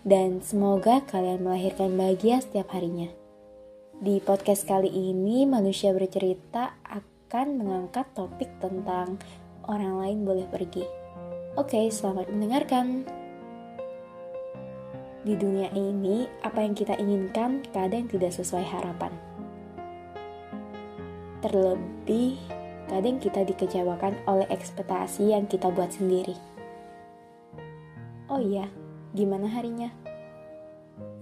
Dan semoga kalian melahirkan bahagia setiap harinya. Di podcast kali ini, manusia bercerita akan mengangkat topik tentang orang lain boleh pergi. Oke, selamat mendengarkan. Di dunia ini, apa yang kita inginkan kadang tidak sesuai harapan. Terlebih, kadang kita dikecewakan oleh ekspektasi yang kita buat sendiri. Oh iya, gimana harinya?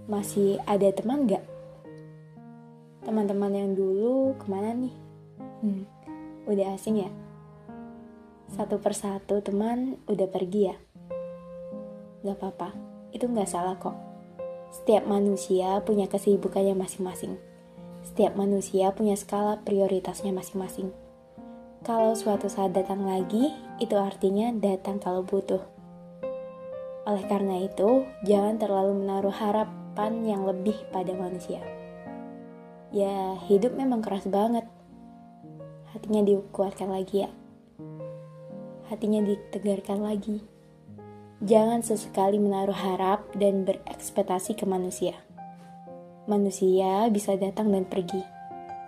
Masih ada teman gak? Teman-teman yang dulu ke mana nih? Hmm, udah asing ya? Satu persatu teman udah pergi ya? Gak apa-apa itu nggak salah kok. Setiap manusia punya kesibukannya masing-masing. Setiap manusia punya skala prioritasnya masing-masing. Kalau suatu saat datang lagi, itu artinya datang kalau butuh. Oleh karena itu, jangan terlalu menaruh harapan yang lebih pada manusia. Ya, hidup memang keras banget. Hatinya dikuatkan lagi ya. Hatinya ditegarkan lagi. Jangan sesekali menaruh harap dan berekspektasi ke manusia. Manusia bisa datang dan pergi.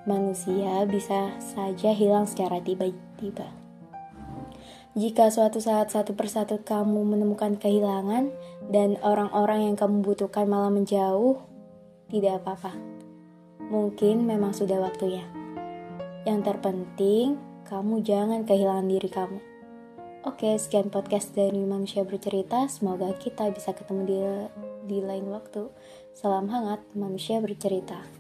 Manusia bisa saja hilang secara tiba-tiba. Jika suatu saat satu persatu kamu menemukan kehilangan dan orang-orang yang kamu butuhkan malah menjauh, tidak apa-apa. Mungkin memang sudah waktunya. Yang terpenting, kamu jangan kehilangan diri kamu. Oke, sekian podcast dari Manusia Bercerita. Semoga kita bisa ketemu di, di lain waktu. Salam hangat, Manusia Bercerita.